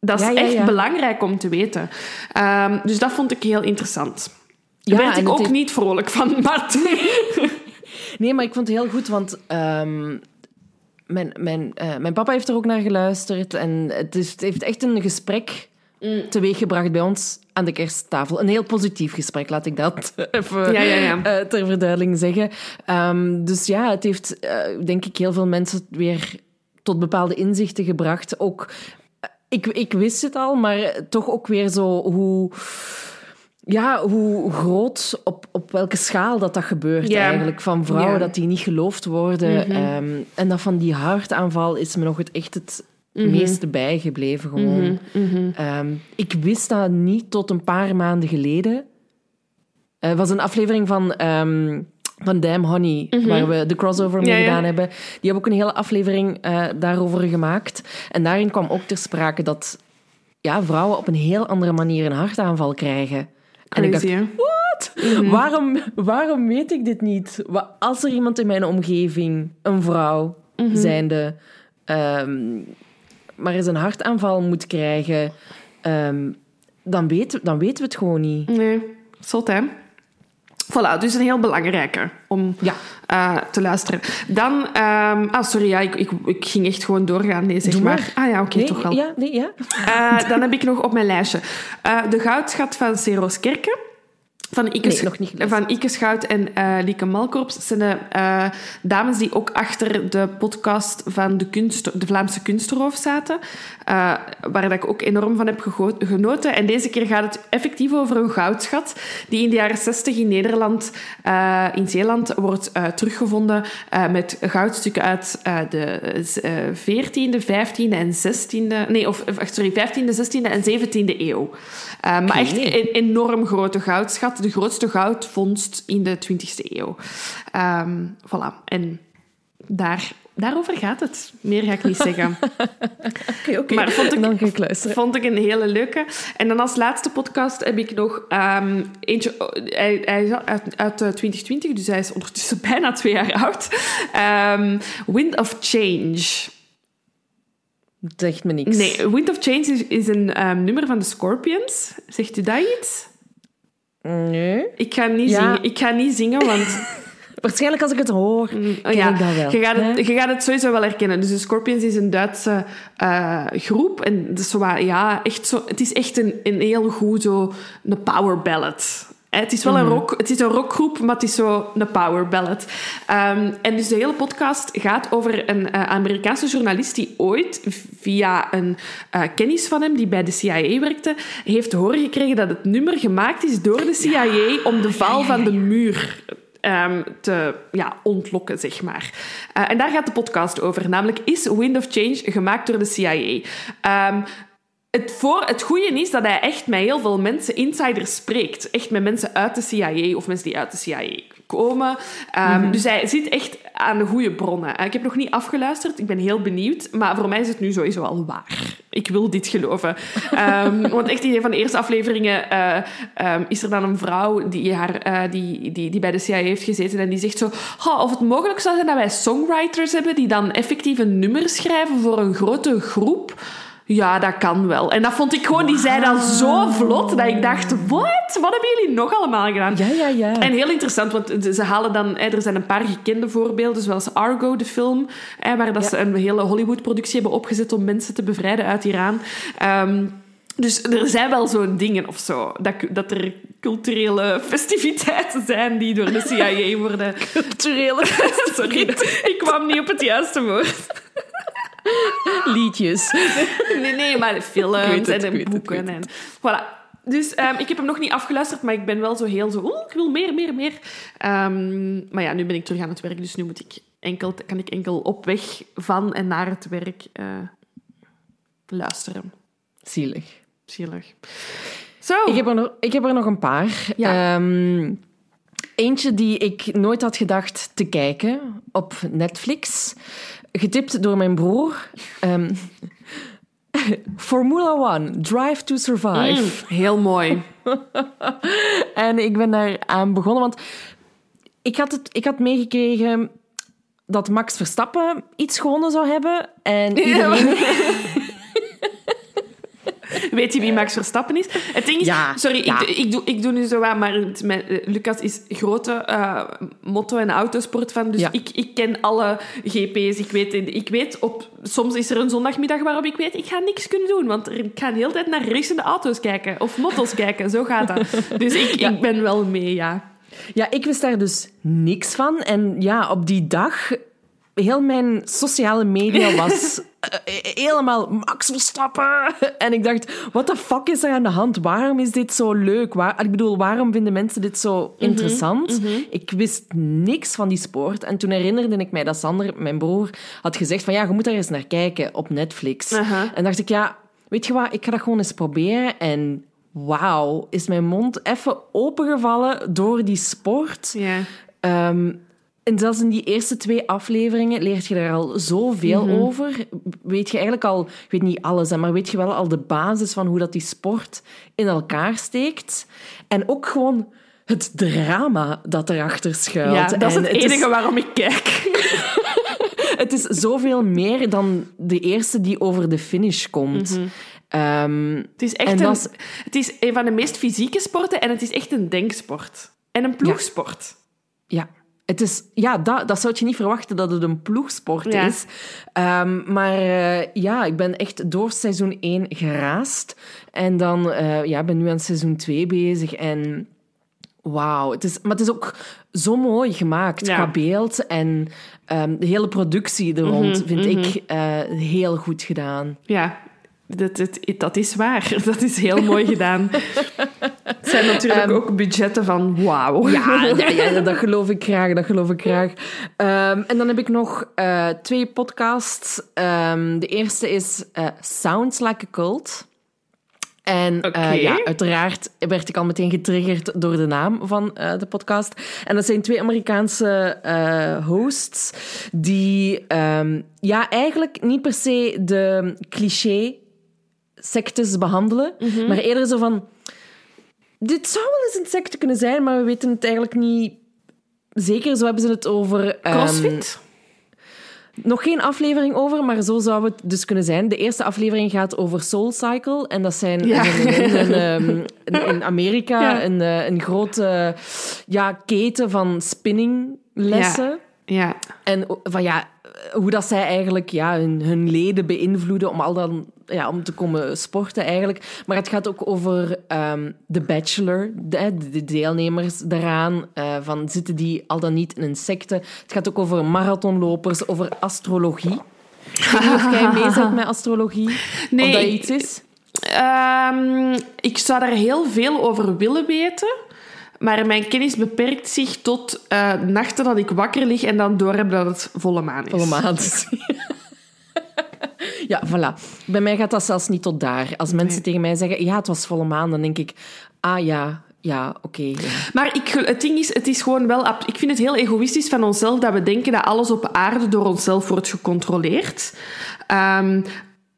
Dat is Ja, ja, echt belangrijk om te weten. Ehm, dus dat vond ik heel interessant. Daar werd ik ook heeft- niet vrolijk van, maar... Nee, maar ik vond het heel goed, want ehm, mijn, mijn, eh, mijn papa heeft er ook naar geluisterd. En het, is, het heeft echt een gesprek teweeggebracht bij ons aan de kersttafel. Een heel positief gesprek, laat ik dat even Ja, ja, ja. eh, ter verduidelijking zeggen. Ehm, dus ja, het heeft, eh, denk ik, heel veel mensen weer tot bepaalde inzichten gebracht. Ook, eh, ik, ik wist het al, maar toch ook weer zo hoe... Ja, hoe groot, op, op welke schaal dat dat gebeurt eigenlijk. Van vrouwen dat die niet geloofd worden. Ehm, en dat van die hartaanval is me nog het, echt het meeste bijgebleven. Gewoon. Ehm, ik wist dat niet tot een paar maanden geleden. Eh, Het was een aflevering van, ehm van Damn Honey, waar we de crossover mee Ja, ja. gedaan hebben. Die hebben ook een hele aflevering eh, daarover gemaakt. En daarin kwam ook ter sprake dat ja, vrouwen op een heel andere manier een hartaanval krijgen. En ik dacht, wat? Waarom, waarom weet ik dit niet? Als er iemand in mijn omgeving, een vrouw zijnde, ehm, maar eens een hartaanval moet krijgen, ehm, dan, weten, dan weten we het gewoon niet. Nee, zot hè? Voilà, dus een heel belangrijke om Ja. eh, te luisteren. Dan, ehm, ah sorry, ja, ik, ik, ik ging echt gewoon doorgaan. Nee, zeg Doe maar. maar. Ah ja, oké, nee, toch wel. Ja, nee, ja. Eh, dan heb ik nog op mijn lijstje eh, de goudschat van Seros Kerken. Van Ike, Nee, nog niet gelezen. van Ike Schout en eh, Lieke Malkorps. zijn de eh, dames die ook achter de podcast van de, kunst, de Vlaamse Kunstroof zaten. eh, waar dat ik ook enorm van heb genoten. En deze keer gaat het effectief over een goudschat die in de jaren 60 in Nederland, in Zeeland, wordt teruggevonden met goudstukken uit de eh, 14e, 15e en 16e... Nee, of, sorry, 15e, 16e en 17e eeuw. Maar echt een enorm grote goudschat. De grootste goudvondst in de 20e eeuw. Ehm, voilà. En daar, daarover gaat het. Meer ga ik niet zeggen. Oké, oké. Maar vond ik- Dan ga ik luisteren. Vond ik een hele leuke. En dan als laatste podcast heb ik nog ehm, eentje. oh, Hij, hij is uit, uit eh, 2020, dus hij is ondertussen bijna twee jaar oud. Ehm, Wind of Change. Dat zegt me niks. Nee, Wind of Change is, is een nummer van de Scorpions. Zegt u dat iets? Nee. Ik ga niet, Ja. zingen, ik ga niet zingen, want Waarschijnlijk als ik het hoor, Oh ken ja, ik dat wel. Je gaat, het, je gaat het sowieso wel herkennen. Dus de Scorpions is een Duitse eh, groep. En zo, wat- ja, echt zo, het is echt een, een heel goed zo, een power ballad. Het is wel een, rock, het is een rockgroep, maar het is zo een power ballad. Ehm, en dus de hele podcast gaat over een eh, Amerikaanse journalist die ooit via een eh, kennis van hem, die bij de CIA werkte, heeft horen gekregen dat het nummer gemaakt is door de CIA om de val van de muur ehm, te ja, ontlokken, zeg maar. Eh, en daar gaat de podcast over. Namelijk, is Wind of Change gemaakt door de CIA? Ehm, het, voor, het goede is dat hij echt met heel veel mensen, insiders, spreekt. Echt met mensen uit de CIA of mensen die uit de CIA komen. Ehm, Dus hij zit echt aan de goede bronnen. Eh, Ik heb nog niet afgeluisterd, ik ben heel benieuwd. Maar voor mij is het nu sowieso al waar. Ik wil dit geloven. Ehm, want echt in een van de eerste afleveringen eh, ehm, is er dan een vrouw die, haar, eh, die, die, die bij de CIA heeft gezeten en die zegt zo... "Ha, of het mogelijk zou zijn dat wij songwriters hebben die dan effectief een nummer schrijven voor een grote groep... Ja, dat kan wel. En dat vond ik gewoon, die zei dat zo vlot, dat ik dacht, wat? Wat hebben jullie nog allemaal gedaan? Ja, ja, ja. En heel interessant, want ze halen dan... Er zijn een paar gekende voorbeelden, zoals Argo, de film, waar dat ze een hele Hollywood-productie hebben opgezet om mensen te bevrijden uit Iran. Ehm, dus er zijn wel zo'n dingen of zo. Dat, dat er culturele festiviteiten zijn die door de CIA worden... Culturele Sorry, ik kwam niet op het juiste woord. liedjes. Nee, nee, maar films het, en het, boeken. en, voilà. Dus ehm, ik heb hem nog niet afgeluisterd, maar ik ben wel zo heel zo... Oeh, ik wil meer, meer, meer. Ehm, maar ja, nu ben ik terug aan het werk, dus nu moet ik enkel, kan ik enkel op weg van en naar het werk eh, luisteren. Zielig. Zielig. Zo. Ik heb er nog, ik heb er nog een paar. Ja. Ehm, eentje die ik nooit had gedacht te kijken op Netflix. Getipt door mijn broer. Ehm, Formula One, Drive to Survive. Mm, heel mooi. En ik ben daar aan begonnen, want ik had, het, ik had meegekregen dat Max Verstappen iets gewonnen zou hebben. En iedereen... Weet je wie Max Verstappen is? Het ding is... Ja, sorry, ja. Ik, ik, doe, ik doe nu zo wat, maar het- mijn, eh, Lucas is grote eh motto- en autosport van. Dus Ja. ik, ik ken alle GP's. Ik weet, ik weet op, soms is er een zondagmiddag waarop ik weet, ik ga niks kunnen doen. Want ik ga de hele tijd naar racende auto's kijken. Of motto's kijken. Zo gaat dat. Dus ik, ik ben wel mee, ja. Ja, ik wist daar dus niks van. En ja, op die dag, heel mijn sociale media was helemaal Max Verstappen. En ik dacht, what the fuck is er aan de hand? Waarom is dit zo leuk? Waar, ik bedoel, waarom vinden mensen dit zo interessant? Ik wist niks van die sport. En toen herinnerde ik mij dat Sander, mijn broer, had gezegd van ja, je moet daar eens naar kijken op Netflix. En dacht ik, ja, weet je wat, ik ga dat gewoon eens proberen. En wauw, is mijn mond even opengevallen door die sport. ja. Ehm, en zelfs in die eerste twee afleveringen leert je daar al zoveel over. Weet je eigenlijk al, ik weet niet alles, maar weet je wel al de basis van hoe dat die sport in elkaar steekt. En ook gewoon het drama dat erachter schuilt. ja, dat is het enige waarom ik kijk. het is zoveel meer dan de eerste die over de finish komt. Ehm, Het is echt een, is- het is een van de meest fysieke sporten en het is echt een denksport. En een ploegsport. Ja, het is, ja dat, dat zou je niet verwachten dat het een ploegsport Ja. is. Ehm, maar eh, ja, ik ben echt door seizoen 1 geraast. En dan eh, ja, ben nu aan seizoen 2 bezig. En wauw, het is, maar het is ook zo mooi gemaakt Ja. qua beeld. En ehm, de hele productie er rond Mhm, vind ik eh, heel goed gedaan. Ja, dat, dat, dat is waar. Dat is heel mooi gedaan. Het zijn natuurlijk ook budgetten van wauw. Ja, ja, ja, dat geloof ik graag, dat geloof ik graag. Ehm, en dan heb ik nog eh, twee podcasts. Ehm, de eerste is eh, Sounds Like a Cult. En eh, ja, uiteraard werd ik al meteen getriggerd door de naam van de podcast. En dat zijn twee Amerikaanse hosts die ehm, ja, eigenlijk niet per se de cliché sectes behandelen, maar eerder zo van dit zou wel eens een secte kunnen zijn, maar we weten het eigenlijk niet zeker. Zo hebben ze het over... ehm, Crossfit? nog geen aflevering over, maar zo zou het dus kunnen zijn. De eerste aflevering gaat over Soul Cycle. En dat zijn Ja. ehm, in- Amerika Ja. een, eh, een grote ja, keten van spinninglessen. Ja. En van ja, hoe dat zij eigenlijk ja, hun, hun leden beïnvloeden om al dan ja, om te komen sporten eigenlijk. Maar het gaat ook over ehm The Bachelor, de, de deelnemers daaraan. eh, van zitten die al dan niet in een secte? Het gaat ook over marathonlopers, over astrologie. Ik weet niet of jij mee met astrologie. Nee, of dat iets is. Ehm, ik zou daar heel veel over willen weten. Maar mijn kennis beperkt zich tot eh, nachten dat ik wakker lig en dan doorheb dat het volle maan is. Volle maan. Ja, voilà. Bij mij gaat dat zelfs niet tot daar. Als mensen tegen mij zeggen, ja, het was volle maan, dan denk ik, ah ja, ja, oké. ja. Maar ik, het ding is, het is gewoon wel... Ik vind het heel egoïstisch van onszelf dat we denken dat alles op aarde door onszelf wordt gecontroleerd. Ehm,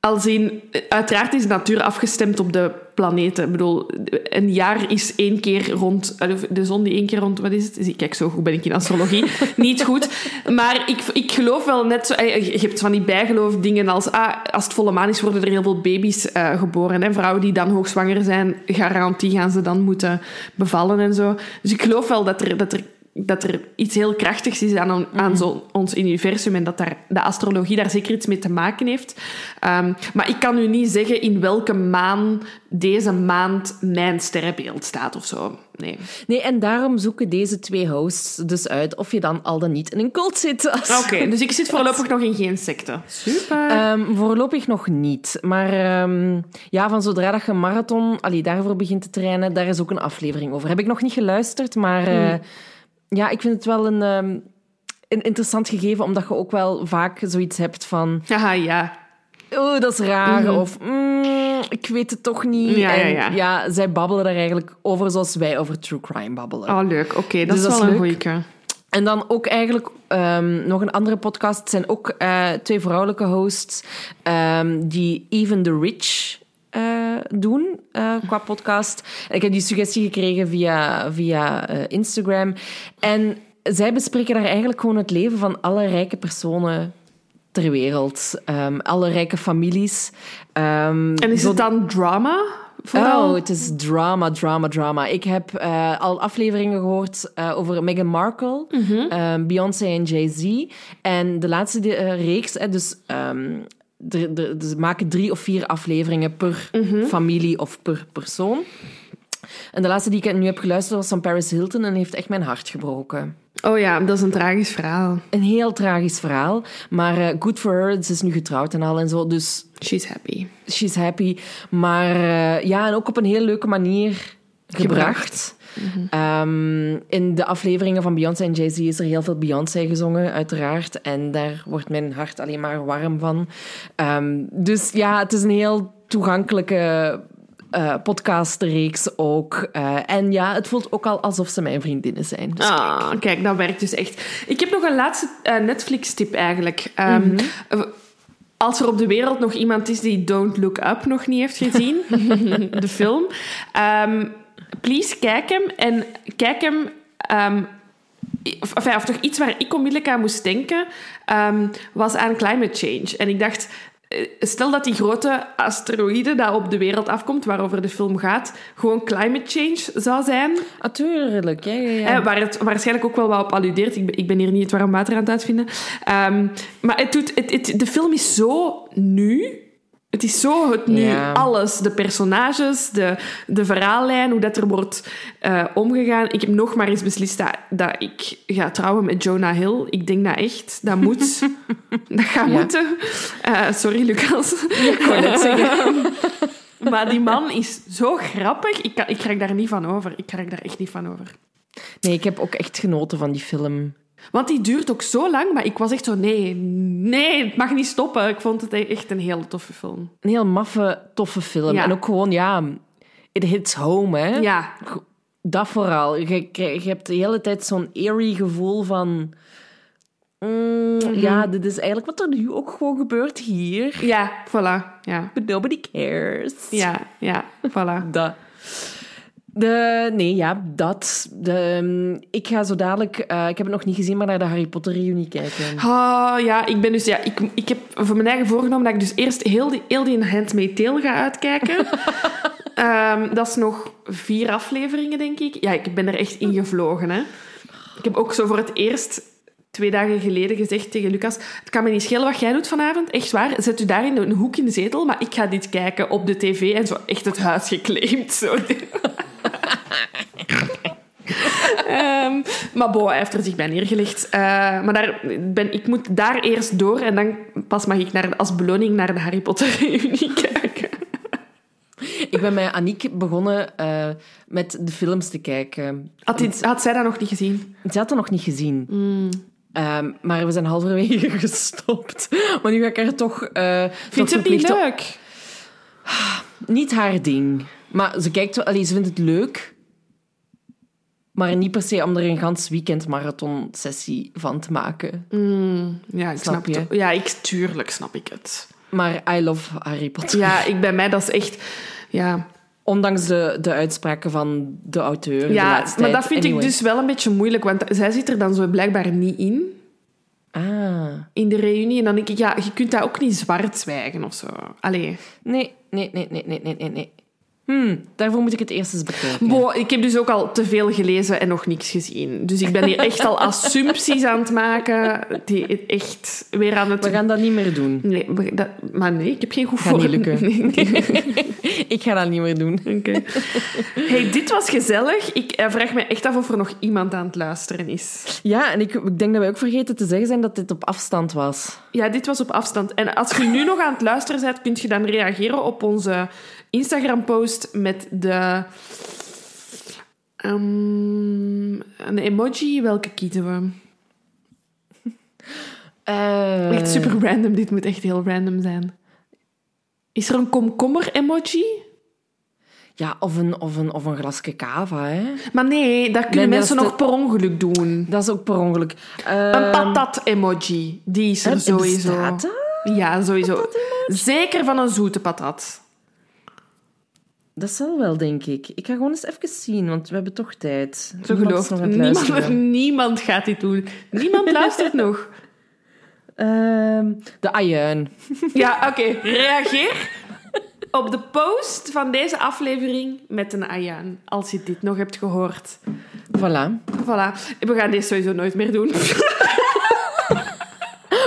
als in, uiteraard is de natuur afgestemd op de planeten. Ik bedoel, een jaar is één keer rond... eh, De zon die één keer rond... Wat is het? Kijk, zo goed ben ik in astrologie. Niet goed. Maar ik, ik geloof wel net zo... eh, Je hebt van die bijgeloof dingen als... Ah, als het volle maan is, worden er heel veel baby's eh, geboren. Hè? Vrouwen die dan hoogzwanger zijn, garantie gaan ze dan moeten bevallen en zo. Dus ik geloof wel dat er... Dat er dat er iets heel krachtigs is aan, aan zo, ons universum en dat daar, de astrologie daar zeker iets mee te maken heeft. Ehm, maar ik kan u niet zeggen in welke maan deze maand mijn sterrenbeeld staat of zo. Nee. Nee, en daarom zoeken deze twee hosts dus uit of je dan al dan niet in een cult zit. Als- Oké, dus ik zit voorlopig nog in geen secte. Super. Ehm, voorlopig nog niet. Maar ehm, ja, van zodra dat je een marathon allee, daarvoor begint te trainen, daar is ook een aflevering over. Heb ik nog niet geluisterd, maar eh, ja, ik vind het wel een, ehm, een interessant gegeven, omdat je ook wel vaak zoiets hebt van... Haha, ja. Oh, dat is raar. Of mm, ik weet het toch niet. Ja, ja, en ja. zij babbelen daar eigenlijk over zoals wij over true crime babbelen. Oh, leuk. Oké, dat Dus is dat wel is een leuk. goeie. En dan ook eigenlijk ehm, nog een andere podcast. Het zijn ook eh, twee vrouwelijke hosts ehm, die Even the Rich eh, doen eh, qua podcast. Ik heb die suggestie gekregen via, via eh, Instagram. En zij bespreken daar eigenlijk gewoon het leven van alle rijke personen ter wereld. Ehm, alle rijke families. Ehm, En is het dan drama? Vooral? Oh, het is drama, drama, drama. Ik heb al afleveringen gehoord eh, over Meghan Markle, eh, Beyoncé en Jay-Z. En de laatste reeks, dus ehm, ze maken drie of vier afleveringen per familie of per persoon. En de laatste die ik nu heb geluisterd was van Paris Hilton en heeft echt mijn hart gebroken. Oh ja, dat is een tragisch verhaal. Een heel tragisch verhaal, maar eh, good for her. Ze is nu getrouwd en al en zo, dus She's happy. she's happy. Maar eh, ja, en ook op een heel leuke manier gebracht. Ehm, in de afleveringen van Beyoncé en Jay-Z is er heel veel Beyoncé gezongen, uiteraard. En daar wordt mijn hart alleen maar warm van. Ehm, dus ja, het is een heel toegankelijke eh, podcastreeks ook. Eh, en ja, het voelt ook al alsof ze mijn vriendinnen zijn. Dus Ah, kijk, dat werkt dus echt. Ik heb nog een laatste eh, Netflix-tip eigenlijk. Ehm, eh, Als er op de wereld nog iemand is die Don't Look Up nog niet heeft gezien, de film, please kijk hem. En kijk hem ehm, of, toch iets waar ik onmiddellijk aan moest denken, ehm, was aan climate change. En ik dacht, eh, stel dat die grote asteroïde dat op de wereld afkomt, waarover de film gaat, gewoon climate change zou zijn. Natuurlijk, ja, ja, ja. Eh, waar het waarschijnlijk ook wel wat op alludeert. Ik ben, ik ben hier niet het warm water aan het uitvinden. Ehm, maar het doet, het, het, de film is zo nu. Het is zo het nu. Ja. Alles. De personages, de, de verhaallijn, hoe dat er wordt eh, omgegaan. Ik heb nog maar eens beslist dat, dat ik ga trouwen met Jonah Hill. Ik denk dat echt. Dat moet. dat gaat Ja. moeten. Eh, sorry, Lucas. ik wou net zeggen. maar die man is zo grappig. Ik, kan, ik raak daar niet van over. Ik raak daar echt niet van over. Nee, ik heb ook echt genoten van die film. Want die duurt ook zo lang, maar ik was echt zo, nee, nee, het mag niet stoppen. Ik vond het echt een hele toffe film. Een heel maffe, toffe film. Ja. En ook gewoon, ja, it hits home, hè. Ja, Dat vooral. Je, je, je hebt de hele tijd zo'n eerie gevoel van... mm, Mhm. Ja, dit is eigenlijk wat er nu ook gewoon gebeurt hier. ja, voilà. Ja, But nobody cares. ja, ja, voilà. Dat. De, nee, ja, dat. De, mm, ik ga zo dadelijk... eh, ik heb het nog niet gezien, maar naar de Harry Potter reunie kijken. Oh, ja, ik ben dus, ja, ik, ik heb voor mijn eigen voorgenomen dat ik dus eerst heel die, heel die Handmaid's Tale ga uitkijken. Ehm, dat is nog vier afleveringen, denk ik. Ja, ik ben er echt in gevlogen, hè. Ik heb ook zo voor het eerst twee dagen geleden gezegd tegen Lucas, het kan me niet schelen wat jij doet vanavond, echt waar. Zet u daar in een hoek in de zetel, maar ik ga dit kijken op de tv en zo echt het huis geclaimd. Zo. Ehm, maar hij heeft er zich bij neergelegd. Eh, maar daar ben, ik moet daar eerst door en dan pas mag ik naar, als beloning naar de Harry Potter reunie kijken. Ik ben met Aniek begonnen eh, met de films te kijken. Had, die- had zij dat nog niet gezien? Ze had het nog niet gezien. Ehm, maar we zijn halverwege gestopt. Maar nu ga ik er toch... eh Vindt ze het niet op- leuk? Niet haar ding. Maar ze kijkt wel... Allee, ze vindt het leuk. Maar niet per se om er een gans weekend marathon sessie van te maken. Ja, ik Snap snap, je? het. Ja, ik, tuurlijk snap ik het. Maar I love Harry Potter. Ja, ik, bij mij dat is echt... Ja, Ondanks de, de uitspraken van de auteur de ja laatste maar dat vind Anyway. ik dus wel een beetje moeilijk, want zij zit er dan zo blijkbaar niet in, Ah. in de reunie. En dan denk ik, ja, je kunt dat ook niet zwart zwijgen of zo. Allee. Nee, nee, nee, nee, nee, nee, nee. Hmm, daarvoor moet ik het eerst eens bekijken. Bo, ik heb dus ook al te veel gelezen en nog niks gezien. Dus ik ben hier echt al assumpties aan het maken. Die echt weer aan het... We gaan dat niet meer doen. Nee, dat, maar nee, ik heb geen goed voor. Nee, nee. Ik ga dat niet meer doen. Oké. Hey, dit was gezellig. Ik eh, vraag me echt af of er nog iemand aan het luisteren is. Ja, en ik, ik denk dat wij ook vergeten te zeggen zijn dat dit op afstand was. Ja, dit was op afstand. En als je nu nog aan het luisteren bent, kun je dan reageren op onze Instagram-post met de... ehm, een emoji. Welke kiezen we? Eh, Echt super random. Dit moet echt heel random zijn. Is er een komkommer-emoji? Ja, of een, of, een, of een glasje cava, hè. Maar nee, dat kunnen Nee, mensen nog per ongeluk doen. Dat is ook per ongeluk. Een Ehm, patat-emoji. Die is er sowieso. bestaat dat? Ja, sowieso. Zeker van een zoete patat. Dat zal wel, denk ik. Ik ga gewoon eens even zien, want we hebben toch tijd. Zo nog het Niemand, niemand gaat dit doen. Niemand luistert nog. Ehm, de ajuin. Ja, oké. Reageer op de post van deze aflevering met een ayaan. Als je dit nog hebt gehoord. Voilà. Voilà. We gaan dit sowieso nooit meer doen.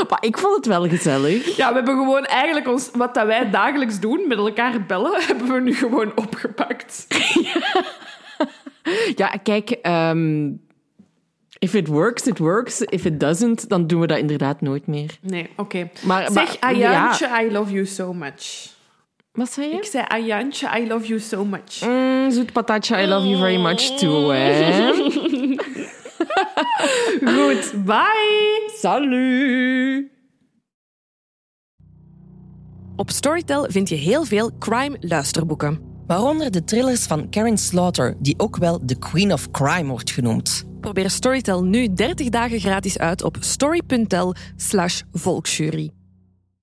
Maar ik vond het wel gezellig. Ja, we hebben gewoon eigenlijk ons, wat dat wij dagelijks doen, met elkaar bellen, hebben we nu gewoon opgepakt. Ja, kijk... ehm, if it works, it works. If it doesn't, dan doen we dat inderdaad nooit meer. Nee, oké. Maar, Zeg, Ayantje, I love you so much. Wat zei je? Ik zei, Ayantje, I love you so much. Mm, zoet patatje, I love you very much too, hè. Goed, bye! Salut! Op Storytel vind je heel veel crime-luisterboeken. Waaronder de thrillers van Karen Slaughter, die ook wel de Queen of Crime wordt genoemd. Probeer Storytel nu 30 dagen gratis uit op story.tel slash volksjury.